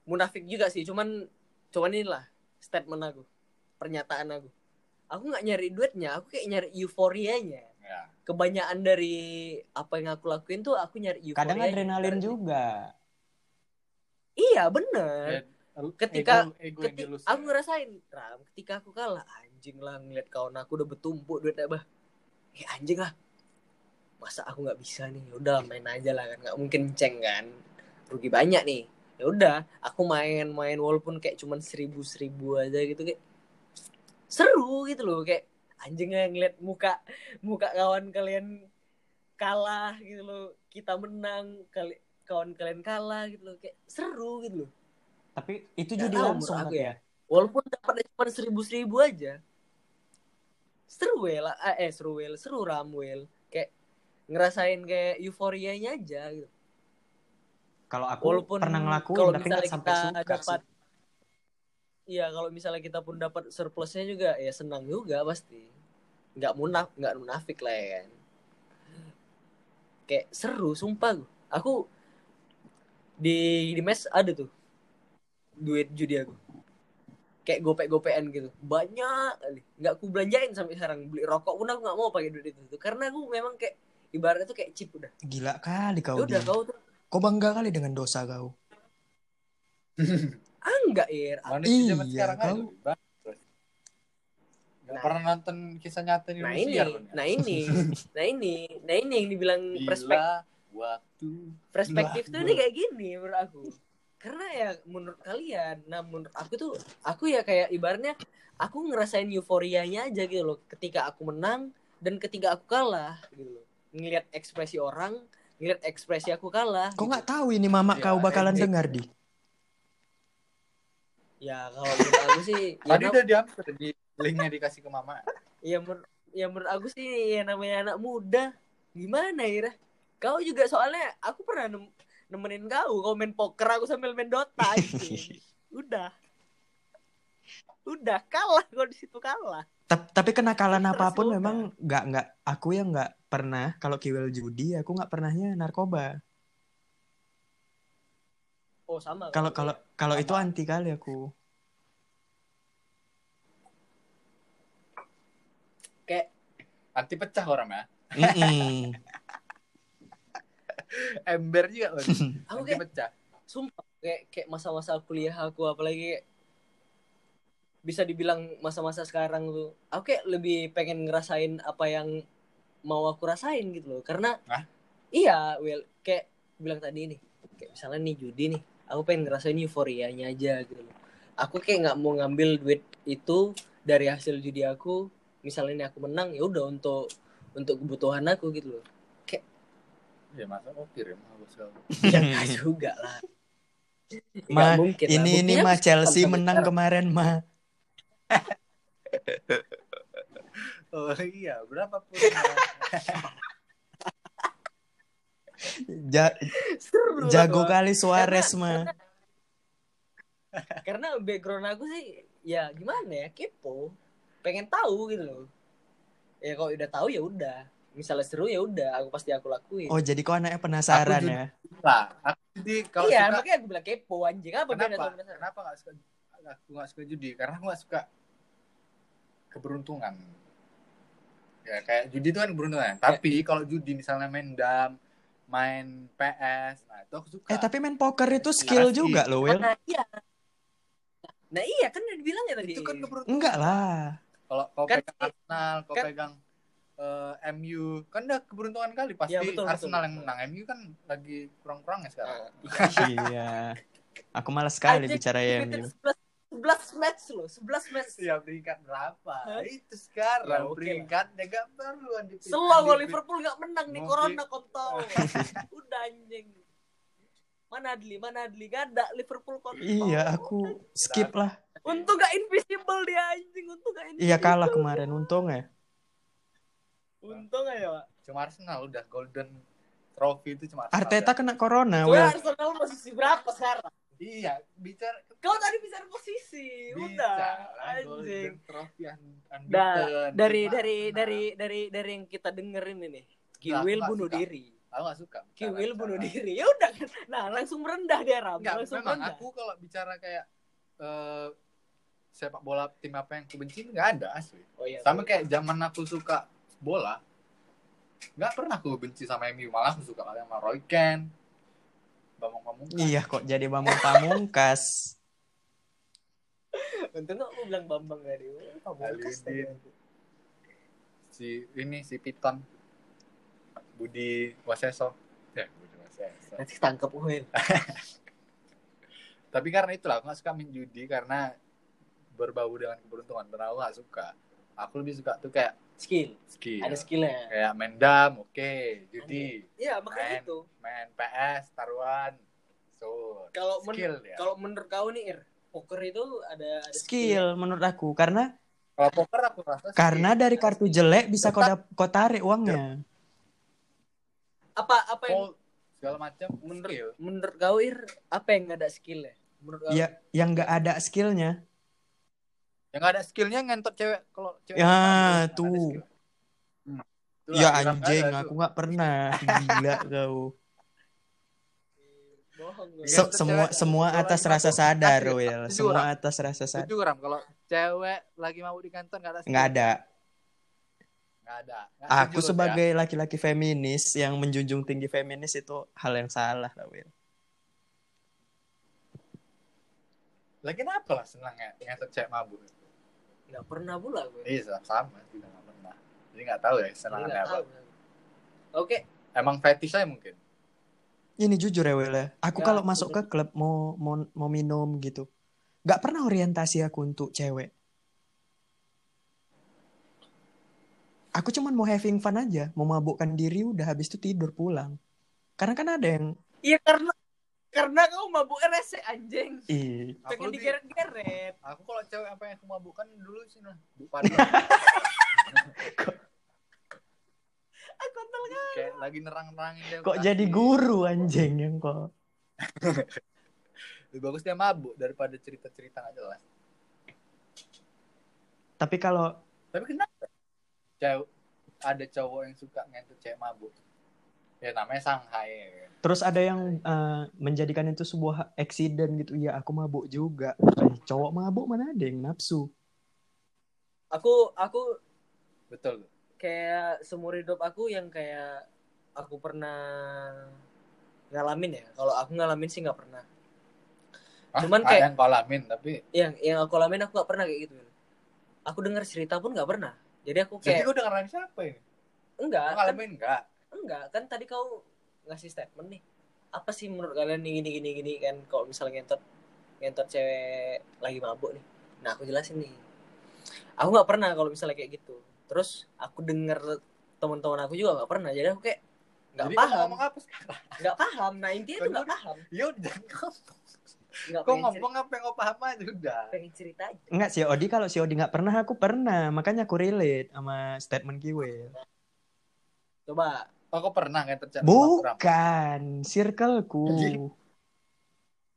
munafik juga sih, cuman cuman inilah statement aku, pernyataan aku. Aku nggak nyari duitnya, aku kayak nyari euforianya. ya Kebanyakan dari apa yang aku lakuin tuh aku nyari euforia. Kadang adrenalin juga. Iya bener. Ketika- ego, ego Ketika dilus aku ngerasain, Ram, ketika aku kalah, anjing lah ngeliat kawan aku udah bertumpuk duitnya bah. Eh anjing lah. Masa aku nggak bisa nih? Ya udah main aja lah kan, nggak mungkin ceng kan. Rugi banyak nih. Ya udah, aku main-main walaupun kayak cuman seribu-seribu aja gitu kayak seru gitu loh kayak anjing ngeliat muka muka kawan kalian kalah gitu loh kita menang kali kawan kalian kalah gitu loh. Kayak seru gitu loh. Tapi itu tahu langsung aku tapi ya. ya. walaupun dapatnya cuma seribu seribu aja. Seru wel eh eh, seru wel seru ramwel kayak ngerasain kayak euforianya aja gitu. Kalau aku walaupun pernah ngelakuin kalau tapi misalnya sampai kita suka dapat iya kalau misalnya kita pun dapat surplusnya juga ya senang juga pasti. Nggak munaf nggak munafik lah ya kan. Kayak seru sumpah aku di di mes ada tuh. Duit judi aku. Kayak gopek-gopean gitu. Banyak kali. Nggak aku belanjain sampai sekarang. Beli rokok pun aku nggak mau pakai duit itu. Tuh karena aku memang kayak ibaratnya tuh kayak chip udah. Gila kali kau udah kau tuh. Kau bangga kali dengan dosa kau. *laughs* ah enggak ir. Zaman Iya, sekarang kau. Nggak Nah. pernah nonton kisah nyata di nah ini. Indonesia loh, nah ini. *laughs* Nah ini. Nah ini yang dibilang perspektif Bila waktu perspektif tuh ini kayak gini menurut aku karena ya menurut kalian nah menurut aku tuh aku ya kayak ibaratnya aku ngerasain euforianya aja gitu loh ketika aku menang dan ketika aku kalah gitu loh ngelihat ekspresi orang ngelihat ekspresi aku kalah Kau gitu. nggak tahu ini mama Ya, kau bakalan anjing. dengar di. ya kalau menurut aku sih ya, Tadi udah diambil di linknya dikasih ke mama. ya, menur- ya menurut aku sih ya namanya anak muda gimana ya kau juga soalnya aku pernah nem- nemenin kau kau main poker aku sambil main Dota anjing. *laughs* udah udah kalah kau di situ kalah Ta- Tapi kenakalan Terus apa pun udah. memang nggak nggak aku yang nggak pernah kalau kiwil judi aku nggak pernahnya narkoba. oh sama Kalau kalau kalau itu anti kali aku. kayak Anti pecah orang ya. Mm-mm. *laughs* Ember juga kan. *laughs* aku kayak pecah. sumpah kayak kayak masa-masa kuliah aku apalagi kayak bisa dibilang masa-masa sekarang tuh aku kayak lebih pengen ngerasain apa yang mau aku rasain gitu loh karena Hah? iya well kayak bilang tadi nih kayak misalnya nih judi nih aku pengen ngerasain euforianya aja gitu loh aku kayak nggak mau ngambil duit itu dari hasil judi aku misalnya ini aku menang ya udah untuk untuk kebutuhan aku gitu loh Ya masa mau kirim aku sekali. ya *laughs* juga lah Ma, mungkin lah. Ini ini Buktinya mah Chelsea sampai menang sekarang. kemarin mah. *laughs* Oh iya, berapapun. Ja- Seru lah jago kali Suarez mah. *laughs* karena background aku sih ya gimana ya kepo pengen tahu gitu loh ya kalau udah tahu ya udah misalnya seru ya udah aku pasti aku lakuin Oh jadi kau anaknya penasaran Aku ya? lah, aku jadi kalau iya suka makanya aku bilang kepo anjing apa kenapa? Kenapa nggak suka? Aku nggak suka judi karena aku nggak suka keberuntungan. Ya kayak judi itu kan keberuntungan. Tapi kalau judi misalnya main dam, main PS, nah itu aku suka. Eh tapi main poker itu skill Narasi. juga loh, Will. nah iya nah iya kan udah dibilang ya tadi itu kan keberuntungan. Enggak lah. Kalau kau Kan- pegang Arsenal, kau kan- pegang eh, MU, kan udah keberuntungan kali pasti Ya, betul, Arsenal betul. yang menang. MU kan lagi kurang-kurangnya sekarang. Nah, *laughs* iya. Aku malas sekali Anjing, bicara Division MU. 11 11 match loh, 11 match. Ya peringkat berapa? Hah? Itu sekarang Ya, oke lah. peringkatnya gak perlu di Selalu Liverpool nggak menang nih corona kontol. *laughs* Udah anjing. Mana Adli, mana Adli? Gak ada Liverpool kontol. Iya, aku skip lah. Untung gak invisible dia anjing, untung gak invisible. Iya kalah kemarin untung ya. Untung aja, Pak. Cuma Arsenal udah golden trophy itu cuma Arsenal. Arteta kena corona, Soalnya Will. Arsenal posisi berapa sekarang? Iya, bicara Kau tadi bicara posisi, udah anjing. golden trophy Da, unbeaten. dari Cuma dari Arsenal. dari dari dari yang kita dengerin ini, Kiwil bunuh suka. diri. aku gak suka. Kiwil bunuh diri. Ya udah. Nah, langsung merendah dia Ram. Enggak, langsung memang merendah. aku kalau bicara kayak eh, sepak bola tim apa yang aku benci nggak ada asli. Oh iya. Sama kayak zaman aku suka bola, nggak pernah aku benci sama MU malah aku suka sama Roy Keane, Bambang Pamungkas. Iya kok jadi Bambang Pamungkas. *laughs* Untung aku bilang Bambang tadi. Pamungkas tadi. Aludin. Si ini si Piton, Budi Waseso. Ya, Budi Waseso. Nanti tangkap Will. *laughs* Tapi karena itulah aku gak suka main judi karena berbau dengan keberuntungan. Dan aku gak suka. Aku lebih suka tuh kayak Skill. skill. Ada skillnya. Kayak main dam, oke. Judi, Iya, makanya Main. itu. main PS, taruhan, so Kalau men- skill ya. Kalau menurut kau nih, Ir, poker itu ada, ada Skill menurut aku karena Kalau poker aku rasa skill. karena dari kartu jelek bisa kau kau tarik uangnya. Apa apa yang segala macam menurut skill. menurut kau Ir apa yang nggak ada skillnya? Menurut kau? Ya yang nggak ada skillnya. Yang gak ada skillnya ngentot cewek kalau cewek Ya, nggak tuh. Hmm. Itulah, Ya nggak anjing, ada aku nggak pernah. Gila *laughs* kau. Bohong. Se- semua semua atas lagi rasa sadar, Will. Semua atas rasa sadar. Jujur kalau cewek lagi mabuk di kantor gak ada. Nggak ada. Nggak ada. Nggak Aku jujur, sebagai laki-laki feminis yang menjunjung tinggi feminis itu hal yang salah lah, Will. ya. Lagi kenapa lah senangnya ngentot cewek mabuk? Nggak pernah pula gue. Iya sama, tidak nggak pernah. Jadi nggak tahu ya nggak apa. tahu. Oke, Emang fetish saya mungkin. Ini jujur ya, Will. ya. Aku Ya, kalau masuk ke klub mau mau mau minum gitu, nggak pernah orientasi aku untuk cewek. Aku cuman mau having fun aja, mau mabukkan diri udah habis itu tidur pulang. Karena kan ada yang iya karena karena kau mabuk rese anjing. ih Aku Pengen digeret-geret. Aku kalau cewek apa yang aku mabukkan dulu sih nah. *laughs* Padma. Aku kontol kan. Kayak lagi nerang-nerangin dia. kok jadi guru anjing yang kok. *laughs* Lebih bagus dia mabuk daripada cerita-cerita nggak jelas. Tapi kalau Tapi kenapa? Cewek ada cowok yang suka ngentut cewek mabuk. Ya namanya Shanghai. ya kan. terus ada yang eh, menjadikan itu sebuah accident gitu, ya aku mabuk juga. Eh, cowok mabuk mana ada yang nafsu? Aku aku Betul. kayak seumur hidup aku yang kayak aku pernah ngalamin ya. Kalau aku ngalamin sih nggak pernah. Hah? Cuman Ah, kayak- yang kau alamin tapi Yang yang aku alamin aku nggak pernah kayak gitu. Aku dengar cerita pun nggak pernah. Jadi aku jadi kayak kau dengerin siapa ini? enggak, kan, ngalamin enggak? Enggak kan tadi kau ngasih statement nih. Apa sih menurut kalian nih gini gini gini kan kalau misalnya ngentot ngentot cewek lagi mabuk nih. Nah aku jelasin nih. Aku nggak pernah kalau misalnya kayak gitu. Terus aku denger teman-teman aku juga nggak pernah. Jadi aku kayak nggak paham, ngomong apa sekarang? nggak paham. Nah intinya tuh nggak paham. Ya udah. Nggak pengen ngomong apa yang kau paham aja udah. pengen cerita aja. Enggak sih Odi kalau si Odi nggak pernah aku pernah makanya aku relate sama statement Kiwil. Coba Oh, kau pernah mabuk Ram? Bukan circleku. Jadi-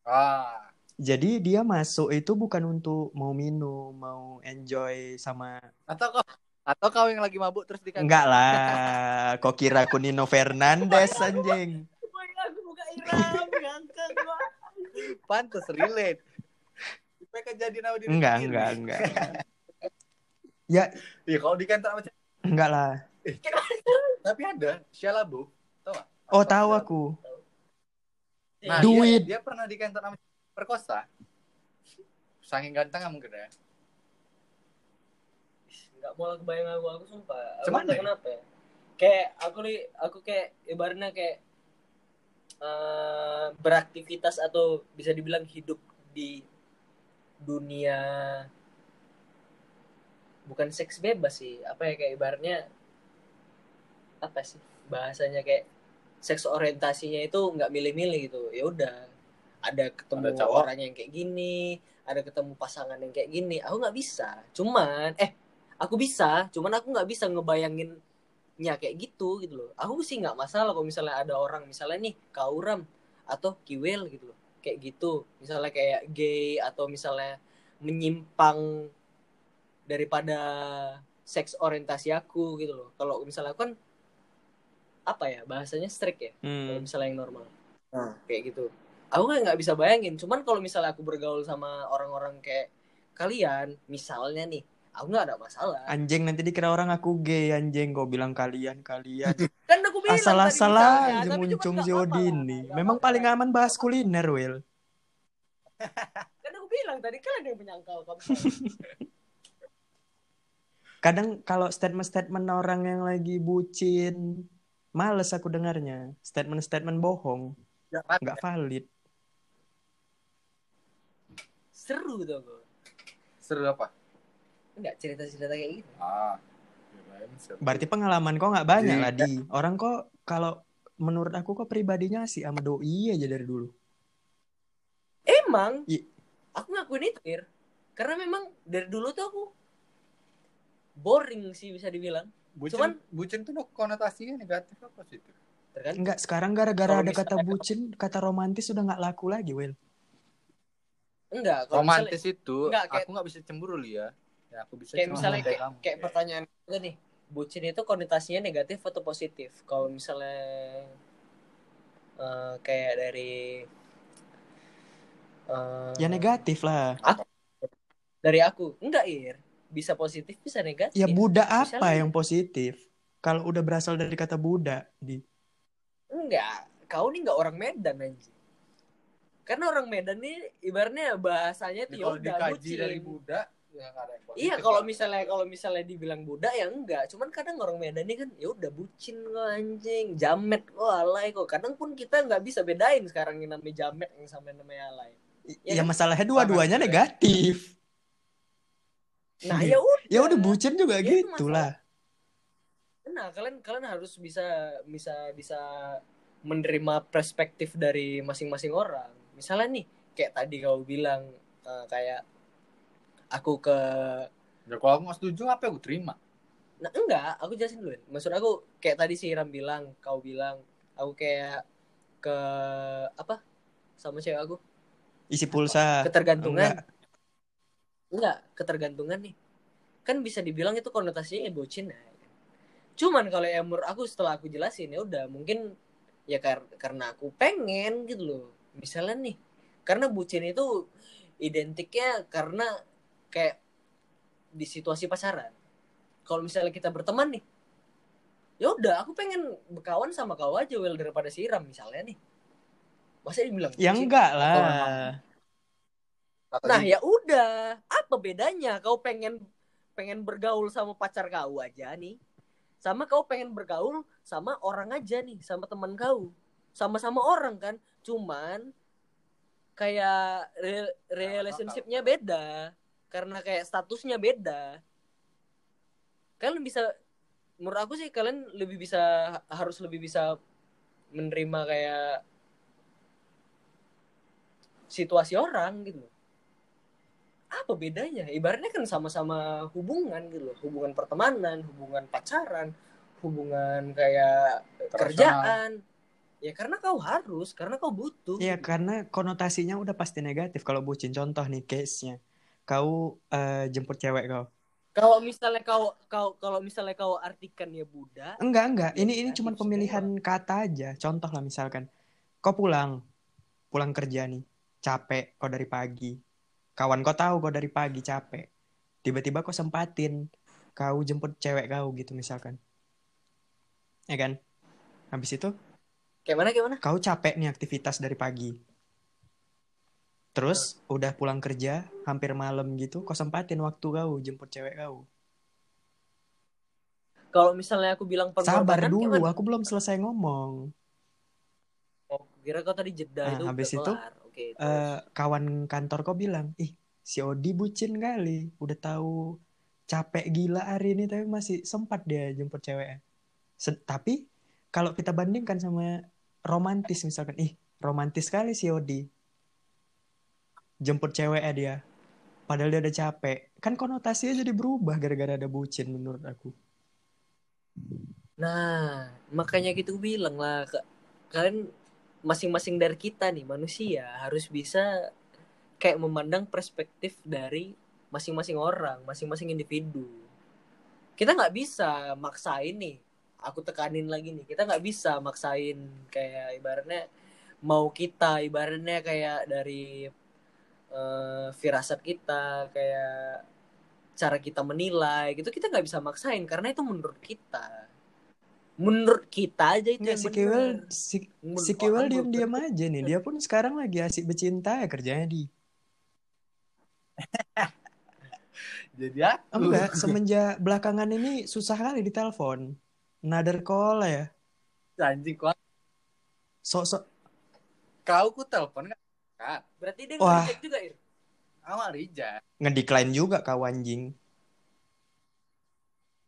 Ah, Jadi dia masuk itu bukan untuk mau minum, mau enjoy sama atau kau atau kau yang lagi mabuk terus di enggak lah. *laughs* Kok kira aku Nino Fernandes anjing? Aku Iram, ngangkat gua. Pantes relate. Supaya kejadian apa diri Enggak, sendiri. enggak, enggak. *laughs* Ya, Iya, kalau di kantor cewek. enggak lah. Tapi ada Syalabu, tau gak? Oh, tahu aku. Nah, Duit. Dia, dia pernah di kantor sama perkosa. Saking ganteng mungkin ya. Enggak mau kebayang aku, aku sumpah. Cuman nggak tahu deh. kenapa ya. Kayak aku nih, aku kayak ibaratnya kayak eh, beraktivitas atau bisa dibilang hidup di dunia bukan seks bebas sih apa ya kayak ibaratnya apa sih bahasanya kayak seks orientasinya itu nggak milih-milih gitu. Ya udah ada ketemu Ada cowok. orang yang kayak gini ada ketemu pasangan yang kayak gini. Aku nggak bisa. Cuman eh aku bisa cuman aku nggak bisa ngebayanginnya kayak gitu gitu loh. Aku sih nggak masalah kalau misalnya ada orang misalnya nih kauram atau kiwel gitu loh. Kayak gitu. Misalnya kayak gay atau misalnya menyimpang daripada seks orientasi aku gitu loh. Kalau misalnya aku kan apa ya bahasanya strict ya kalau Hmm. misalnya yang normal kayak gitu aku kan nggak bisa bayangin cuman kalau misalnya aku bergaul sama orang-orang kayak kalian misalnya nih aku nggak ada masalah Anjing nanti dikira orang aku gay anjing kau bilang kalian kalian. *laughs* kan aku bilang Asal-asal aja muncung si Odin nih. Memang paling aman bahas kuliner, Will. *laughs* kan aku bilang tadi kalian yang menyangkal kamu *laughs* Kadang kalau statement-statement orang yang lagi bucin, males aku dengarnya. Statement-statement bohong, Jangan. nggak valid. seru tuh aku Seru apa? nggak cerita-cerita kayak gitu Ah. Berarti pengalaman kok nggak banyak Jadi- lah di. Orang kok kalau menurut aku kok pribadinya sih sama doi aja dari dulu. emang I- aku ngakuin itu Ir. karena memang dari dulu tuh aku boring sih bisa dibilang Bucin, Cuman- bucin tuh konotasinya negatif apa positif? tergantung Enggak, sekarang gara-gara ada kata misalnya- bucin, kata romantis udah nggak laku lagi, Will. enggak kalau misalnya Romantis itu, Enggak, kayak- aku nggak bisa cemburu Lia. Ya, aku bisa kayak misalnya kayak kamu. kayak pertanyaan itu nih bucin itu konotasinya negatif atau positif kalau misalnya eh, kayak dari eh, Ya negatif lah. dari aku enggak ir bisa positif bisa negatif Ya Buddha apa Misalnya- yang positif? Kalau udah berasal dari kata Buddha, di enggak kau nih enggak orang Medan anjing karena orang Medan nih ibaratnya bahasanya tuh ya kalau udah dikaji bucin. dari Buddha, ya nggak ada yang positif. Iya kalau misalnya kalau misalnya dibilang Buddha ya enggak, cuman kadang orang Medan ini kan ya udah bucin kok anjing, jamet kok alay kok. Kadang pun kita nggak bisa bedain sekarang yang namanya jamet yang sama yang namanya alay. ya, Ya kan? masalahnya dua-duanya negatif. Nah Iya. ya udah. Ya udah bucin juga Ya, itu gitu lah. Nah kalian kalian harus bisa bisa bisa menerima perspektif dari masing-masing orang. Misalnya nih kayak tadi kau bilang eh, kayak aku ke Ya, kalau aku nggak setuju, apa yang aku terima? Nah, enggak, aku jelasin dulu. Maksud aku kayak tadi si Ram bilang, kau bilang, aku kayak ke apa? Sama cewek aku. Isi pulsa. Ketergantungan. Enggak. Enggak, ketergantungan nih. Kan bisa dibilang itu konotasinya ya bocin ya. Cuman kalau yang menurut aku setelah aku jelasin ya udah mungkin ya kar- karena aku pengen gitu loh. Misalnya nih, karena bucin itu identiknya karena kayak di situasi pacaran. Kalau misalnya kita berteman nih, ya udah aku pengen berkawan sama kau aja well daripada siram misalnya nih. Masa dibilang Ya bucin? enggak lah. Nah ya udah, apa bedanya? Kau pengen pengen bergaul sama pacar kau aja nih, sama kau pengen bergaul sama orang aja nih, sama teman kau, sama-sama orang kan, cuman kayak re- relationshipnya beda, karena kayak statusnya beda. Kalian bisa, menurut aku sih kalian lebih bisa harus lebih bisa menerima kayak situasi orang gitu apa bedanya? Ibaratnya kan sama-sama hubungan gitu loh, hubungan pertemanan, hubungan pacaran, hubungan kayak Internasional. kerjaan. Ya karena kau harus, karena kau butuh. Ya karena konotasinya udah pasti negatif kalau bucin. Contoh nih case-nya. Kau eh, jemput cewek kau. Kalau misalnya kau kau kalau misalnya kau artikan ya Buddha, Enggak, enggak. Ya, Ini ini cuma semua. pemilihan kata aja. Contoh lah misalkan. Kau pulang. Pulang kerja nih. Capek kau dari pagi. Kawan kau tahu kau dari pagi capek. Tiba-tiba kau sempatin. Kau jemput cewek kau gitu misalkan. Ya kan? Habis itu kayak mana kayak mana? kau capek nih aktivitas dari pagi. Terus udah pulang kerja hampir malam gitu, kau sempatin waktu kau jemput cewek kau. Kalau misalnya aku bilang Sabar dulu, gimana? aku belum selesai ngomong. Oh, kira kau tadi jeda Nah, itu habis itu, kelar. Oke, terus. Eh, kawan kantor kau bilang, ih Si Odi bucin kali. Udah tahu capek gila hari ini tapi masih sempat dia jemput ceweknya. Se- tapi kalau kita bandingkan sama romantis misalkan, ih romantis kali si Odi. Jemput ceweknya dia. Padahal dia udah capek. Kan konotasinya jadi berubah gara-gara ada bucin menurut aku. Nah, makanya gitu bilang lah, kalian masing-masing dari kita nih manusia harus bisa kayak memandang perspektif dari masing-masing orang, masing-masing individu. Kita nggak bisa maksain nih. Aku tekanin lagi nih, kita nggak bisa maksain kayak ibaratnya mau kita, ibaratnya kayak dari eh, firasat kita, kayak cara kita menilai gitu kita nggak bisa maksain karena itu menurut kita menurut kita aja itu Enggak, yang si. Kiwel, si, Menurut si Kiwel orang belum diam-diam aja nih. Dia pun sekarang lagi asik bercinta ya kerjanya di. *laughs* Jadi aku. Enggak, *laughs* semenjak belakangan ini susah kali ditelepon. Another call ya. Anjing kok. Sok-sok Kau ku telepon kan? Kak, berarti dia Wah. nge juga Ir awal Rija. ngedecline juga kau anjing.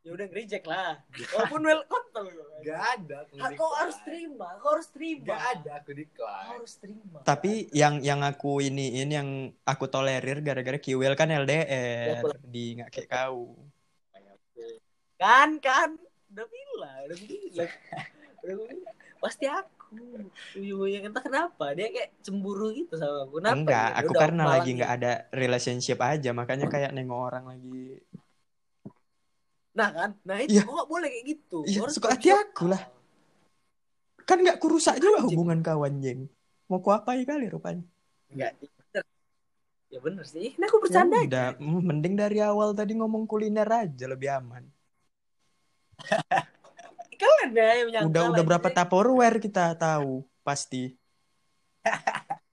Ya udah reject lah *laughs* walaupun well kontol Gak ada. aku kau harus terima kau harus terima Gak ada aku decline. harus terima Tapi yang yang aku ini ini yang aku tolerir gara-gara Kiwel kan LDR di nggak kayak kau. kan kan udah bilang udah bilang udah bilang. pasti aku ujung-ujungnya entah kenapa dia kayak cemburu gitu sama aku kenapa Enggak, ya? aku karena lagi nggak ada relationship aja, makanya kayak nengok orang lagi. Nah kan nah itu Iya. kok boleh kayak gitu Iya, Kau harus suka hati aku lah. Kan nggak kurusak juga Anjing. hubungan kau anjing. Mau kuapai kali rupanya. Enggak, ya bener. Ya bener sih. Ini aku bercanda Ya aja. udah, mm, mending dari awal tadi ngomong kuliner aja lebih aman. *laughs* Kalian ya yang. Udah udah aja. berapa Tupperware kita tahu pasti. *laughs*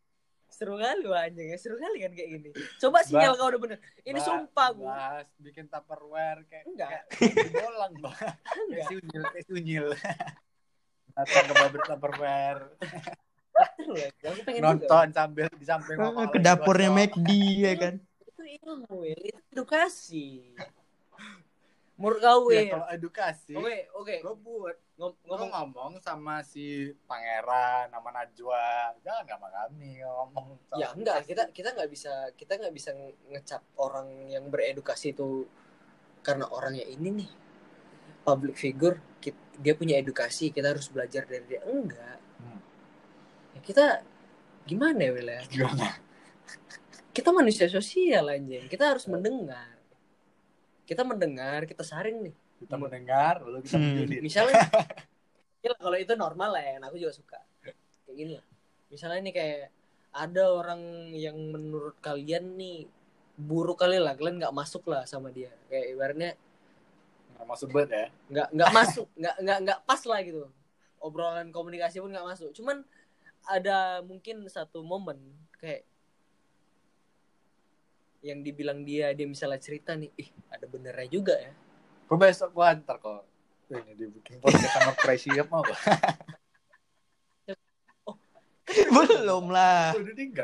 Seru kali anjing ya. Seru kali kan kayak gini. Coba sinyal kau udah bener. Ini Bah- sumpah gue. Bahas bikin tupperware kayak Enggak. kayak bolang bah. Kayak Enggak. sunyil, kayak sunyil. Datang ke pabrik tupperware, ya. Juga. nonton sambil di samping Ke dapurnya. McD ya kan. Itu ilmu ya. Itu edukasi. Menurut kau Ya, ya. kalau edukasi, Oke, oke. gue buat Ngom- ngomong Ngomong sama si pangeran, sama Najwa, jangan sama kami ngomong. ya enggak edukasi. kita kita nggak bisa kita nggak bisa nge- ngecap orang yang beredukasi itu karena orangnya ini nih public figure kit- dia punya edukasi kita harus belajar dari dia enggak Hmm. ya kita gimana ya Wil ya Gimana? kita manusia sosial anjing kita harus mendengar kita mendengar kita saring nih Kita mendengar, lalu kita Hmm. menjudit. misalnya *laughs* ya kalau itu normal lah ya aku juga suka kayak gini lah misalnya nih kayak ada orang yang menurut kalian nih buruk kali lah kalian nggak masuk lah sama dia kayak ibaratnya Nggak masuk banget ya. nggak nggak masuk *laughs* nggak nggak nggak pas lah gitu obrolan komunikasi pun nggak masuk cuman ada mungkin satu momen kayak yang dibilang dia dia misalnya cerita nih ih ada benernya juga ya Gue besok gue antar kok. Ini dibikin podcast sama Crazy Up mau gak? *laughs* Belum lah.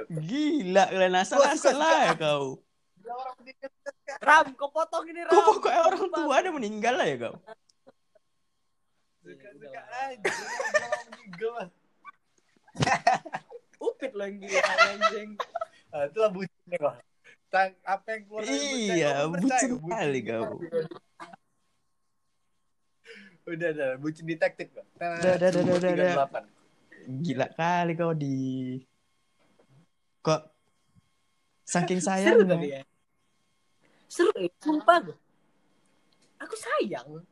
Gila, kalian asal-asal lah ya kau. Udah orang meninggal. Ram kau potong ini Ram Kok pokoknya orang tua ada meninggal lah ya kau. Suka-suka aja. Udah orang meninggal lah. upit loh yang gila anjing Ah, itulah bucinnya kok. Tang- Apa yang keluar dari Iya, kau percaya, bucin kali kau. Udah, udah. Bucin detektif kok. Udah, udah, udah, udah, udah, udah. 38. Gila kali kau di kok saking seru sayangnya. tadi ya seru ya sumpah gue aku sayang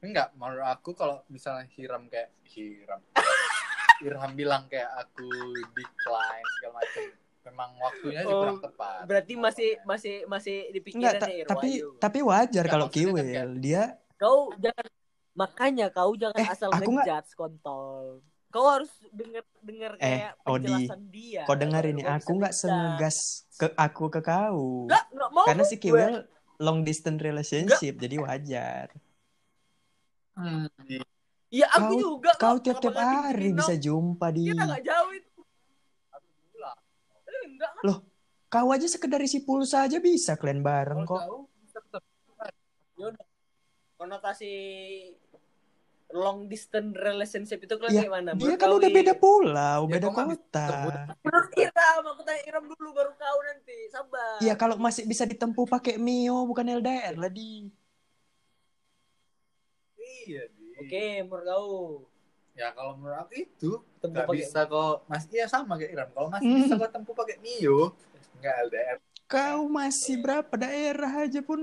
Enggak, menurut aku kalau misalnya Hiram kayak Hiram. *laughs* Irham bilang kayak aku decline segala macam. Memang waktunya sih Oh, kurang tepat. berarti masih masih masih di Enggak, pikiran ta- ya tapi Irwayu. tapi wajar kalau kan Kiwil dia kau jangan makanya kau jangan Eh, asal aku nggak- ngejudge kontol kau harus dengar dengar Eh, kayak Odi, penjelasan dia kau dengar Baru ini aku nggak senegas ke aku ke kau. Nggak, nggak mau Karena si. Kiwil long distance relationship jadi wajar. Hmm, Iya aku Kau- juga Kau kok. tiap-tiap nggak hari bisa jumpa di kita nggak jauh itu aku bilang. Eh, enggak kan Loh, Kau aja sekedar isi pulsa aja bisa kalian bareng kok. Yaudah. konotasi long distance relationship itu kan Ya, gimana? Dia kan udah beda pulau, Ya, beda kota. Menurut Iram, aku tanya Iram dulu baru kau nanti. Sabar. Ya kalau masih bisa ditempuh pakai Mio bukan LDR lah di. Iya, Di. Oke, menurut kau. Ya kalau menurut aku itu Tempuh nggak bisa kok Mas iya sama kayak Iram. Kalau masih Hmm. bisa kok tempuh pakai Mio, nggak LDR. Kau masih berapa daerah aja pun